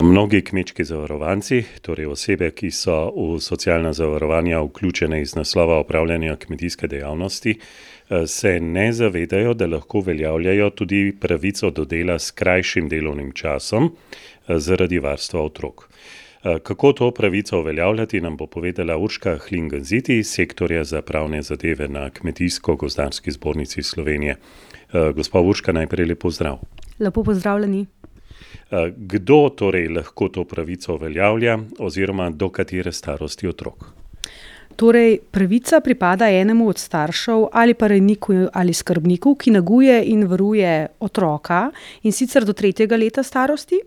Mnogi kmečki zavarovanci, torej osebe, ki so v socialna zavarovanja vključene iz naslova upravljanja kmetijske dejavnosti, se ne zavedajo, da lahko uveljavljajo tudi pravico do dela s krajšim delovnim časom zaradi varstva otrok. Kako to pravico uveljavljati, nam bo povedala Urška Hlingenziti iz sektorja za pravne zadeve na Kmetijsko-gozdarski zbornici Slovenije. Gospa Urška, najprej lepo zdrav. Lepo pozdravljeni. Kdo torej lahko to pravico uveljavlja oziroma do katere starosti otrok? Torej, pravica pripada enemu od staršev ali pa rejniku ali skrbniku, ki neguje in varuje otroka, in sicer do tretjega leta starosti,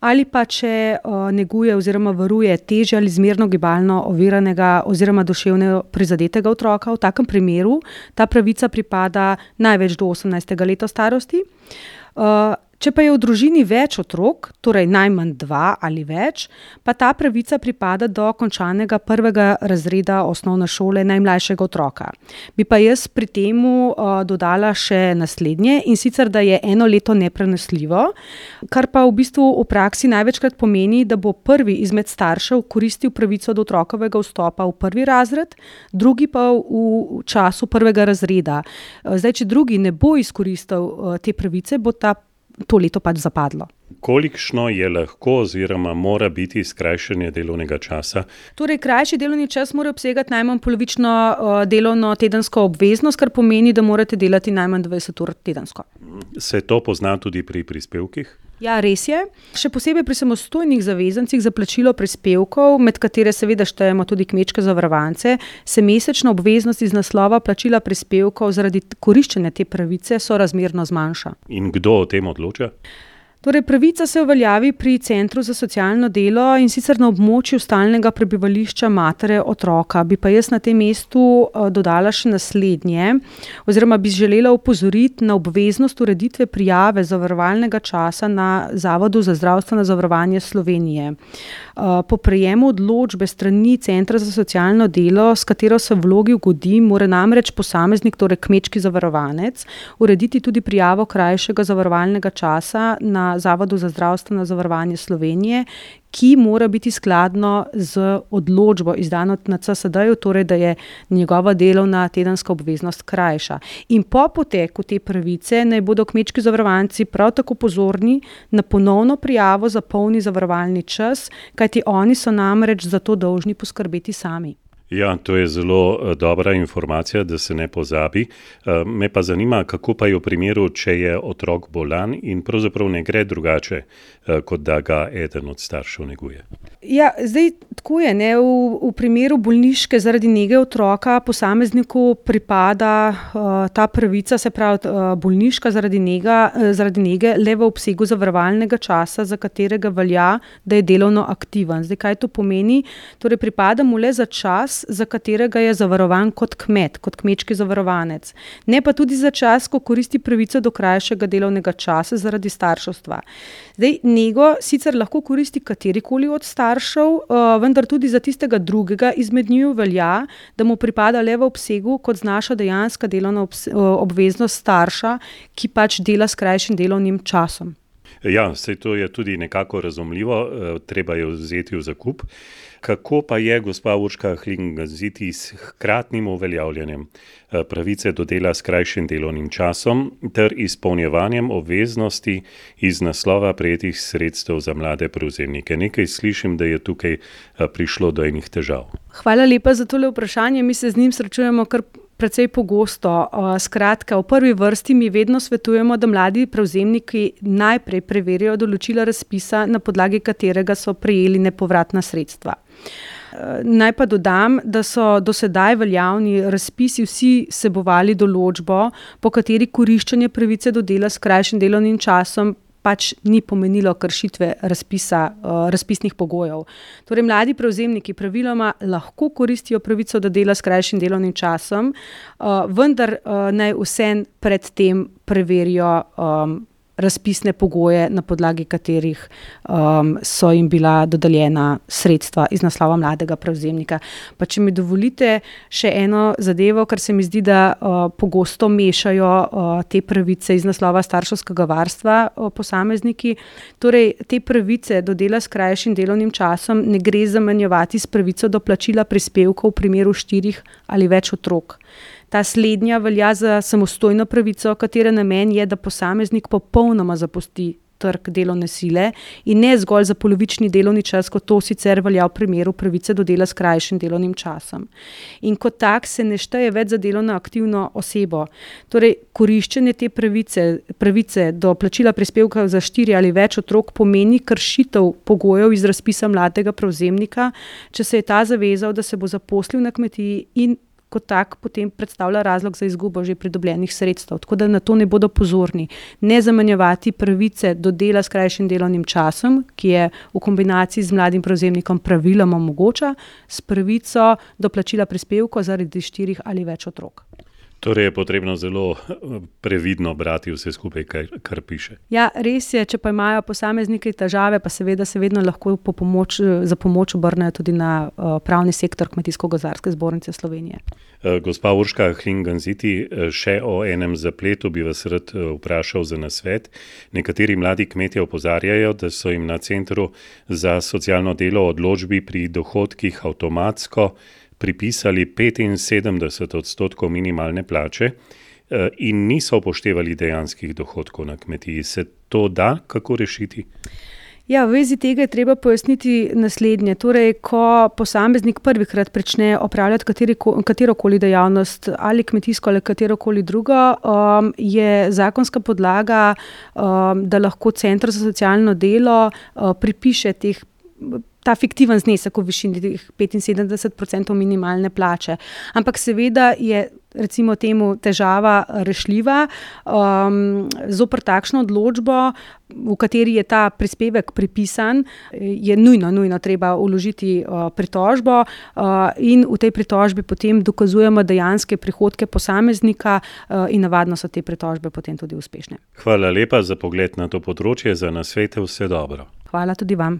ali pa če, neguje oziroma varuje težje ali zmerno gibalno oviranega oziroma duševno prizadetega otroka, v takem primeru ta pravica pripada največ do osemnajstega leta starosti. Če pa je v družini več otrok, torej najmanj dva ali več, pa ta pravica pripada do končanega prvega razreda osnovne šole najmlajšega otroka. Bi pa jaz pri tem, dodala še naslednje, in sicer da je eno leto neprenosljivo, kar pa v bistvu v praksi največkrat pomeni, da bo prvi izmed staršev koristil pravico do otrokovega vstopa v prvi razred, drugi pa v času prvega razreda. zdaj, če drugi ne bo izkoristil, te pravice, bo ta, to leto pač zapadlo. Kolikšno je lahko oziroma mora biti skrajšanje delovnega časa? Torej krajši delovni čas mora obsegati najmanj polovično, delovno tedensko obveznost, kar pomeni, da morate delati najmanj dvajset ur tedensko. Se to pozna tudi pri prispevkih? Ja, res je. Še posebej pri samostojnih zavezancih za plačilo prispevkov, med katere seveda štejemo tudi kmečke zavarovance, se mesečna obveznost iz naslova plačila prispevkov zaradi koriščenja te pravice sorazmerno zmanjša. In kdo o tem odloča? Torej pravica se uveljavi pri centru za socialno delo, in sicer na območju stalnega prebivališča matere otroka. Bi pa jaz na tem mestu, dodala še naslednje oziroma bi želela opozoriti na obveznost ureditve prijave zavarovalnega časa na Zavodu za zdravstveno zavarovanje Slovenije. po prejemu odločbe strani centra za socialno delo, s katero se vlogi ugodi, mora namreč posameznik, torej kmečki zavarovanec, urediti tudi prijavo krajšega zavarovalnega časa na Zavodu za zdravstveno zavarovanje Slovenije, ki mora biti skladno z odločbo, izdano na CSD-ju, torej da je njegova delovna tedenska obveznost krajša. In po poteku te pravice naj bodo kmečki zavarovanci prav tako pozorni na ponovno prijavo za polni zavarovalni čas, kajti oni so namreč za to dolžni poskrbeti sami. Ja, to je zelo, dobra informacija, da se ne pozabi. me pa zanima, kako pa je v primeru, če je otrok bolan in pravzaprav ne gre drugače, kot da ga eden od staršev neguje? Ja, zdaj tako je, ne, v, v primeru bolniške zaradi nege otroka posamezniku pripada, ta pravica, se pravi, bolniška zaradi negA, zaradi nege le v obsegu zavarovalnega časa, za katerega velja, da je delovno aktiven. Zdaj, kaj to pomeni? Torej pripada mu le za čas, za katerega je zavarovan kot kmet, kot kmečki zavarovanec. Ne pa tudi za čas, ko koristi pravico do krajšega delovnega časa zaradi starševstva. Zdaj, nego sicer lahko koristi katerikoli od staršev, vendar tudi za tistega drugega izmed njiju velja, da mu pripada le v obsegu, kot znaša dejanska delovna obveznost starša, ki pač dela s krajšim delovnim časom. Ja, saj to je tudi nekako razumljivo, treba je vzeti v zakup. Kako pa je, gospa Urška Hlingenziti, s hkratnim uveljavljanjem, pravice do dela s krajšim delovnim časom ter izpolnjevanjem obveznosti iz naslova prejetih sredstev za mlade prevzemnike? Nekaj slišim, da je tukaj, prišlo do enih težav. Hvala lepa za tole vprašanje, mi se z njim srečujemo kar precej pogosto. skratka, v prvi vrsti mi vedno svetujemo, da mladi prevzemniki najprej preverijo določila razpisa, na podlagi katerega so prejeli nepovratna sredstva. naj pa dodam, da so do sedaj veljavni razpisi vsi vsebovali določbo, po kateri koriščenje pravice do dela s krajšim delovnim časom pač ni pomenilo kršitve razpisa, razpisnih pogojev. Torej mladi prevzemniki praviloma lahko koristijo pravico do dela s krajšim delovnim časom, vendar, naj vseeno pred tem preverijo, razpisne pogoje, na podlagi katerih um, so jim bila dodeljena sredstva iz naslova mladega prevzemnika. Pa če mi dovolite še eno zadevo, ker se mi zdi, da uh, pogosto mešajo uh, te pravice iz naslova starševskega varstva uh, posamezniki. Torej, te pravice do dela s krajšim delovnim časom ne gre zamenjevati s pravico do plačila prispevkov v primeru štirih ali več otrok. Ta slednja velja za samostojno pravico, katere namen je, da posameznik popolnoma zapusti trg delovne sile in ne zgolj za polovični delovni čas, kot to sicer velja v primeru pravice do dela s krajšim delovnim časom. In kot tak se ne šteje več za delovno aktivno osebo. Torej, koriščenje te pravice, pravice do plačila prispevka za štiri ali več otrok pomeni kršitev pogojev iz razpisa mladega prevzemnika, če se je ta zavezal, da se bo zaposlil na kmetiji in kot tak potem predstavlja razlog za izgubo že pridobljenih sredstev. Tako da na to ne bodo pozorni. Ne zamenjevati pravice do dela s krajšim delovnim časom, ki je v kombinaciji z mladim prevzemnikom praviloma mogoča, s pravico do plačila prispevkov zaradi štirih ali več otrok. Torej je potrebno zelo eh, previdno brati vse skupaj, kar, kar piše. Ja, res je, če pa imajo posamezniki težave, pa seveda se vedno lahko po pomoč, za pomoč obrnejo tudi na uh, pravni sektor Kmetijsko-gozarske zbornice Slovenije. Gospa Urška Hlinganziti, še o enem zapletu bi vas rad vprašal za nasvet. Nekateri mladi kmetje opozarjajo, da so jim na Centru za socialno delo odločbi pri dohodkih avtomatsko pripisali 75 odstotkov minimalne plače eh, in niso upoštevali dejanskih dohodkov na kmetiji. Se to da kako rešiti? Ja, v vezi tega je treba pojasniti naslednje. Torej, ko posameznik prvikrat začne opravljati katero koli dejavnost, ali kmetijsko ali katero koli drugo, um, je zakonska podlaga, um, da lahko Centr za socialno delo uh, pripiše teh ta fiktiven znesek v višini 75% minimalne plače. Ampak seveda je. Recimo temu težava rešljiva, um, zopr takšno odločbo, v kateri je ta prispevek pripisan, je nujno, nujno treba uložiti uh, pritožbo uh, in v tej pritožbi potem dokazujemo dejanske prihodke posameznika uh, in navadno so te pritožbe potem tudi uspešne. Hvala lepa za pogled na to področje, za nasvete, vse dobro. Hvala tudi vam.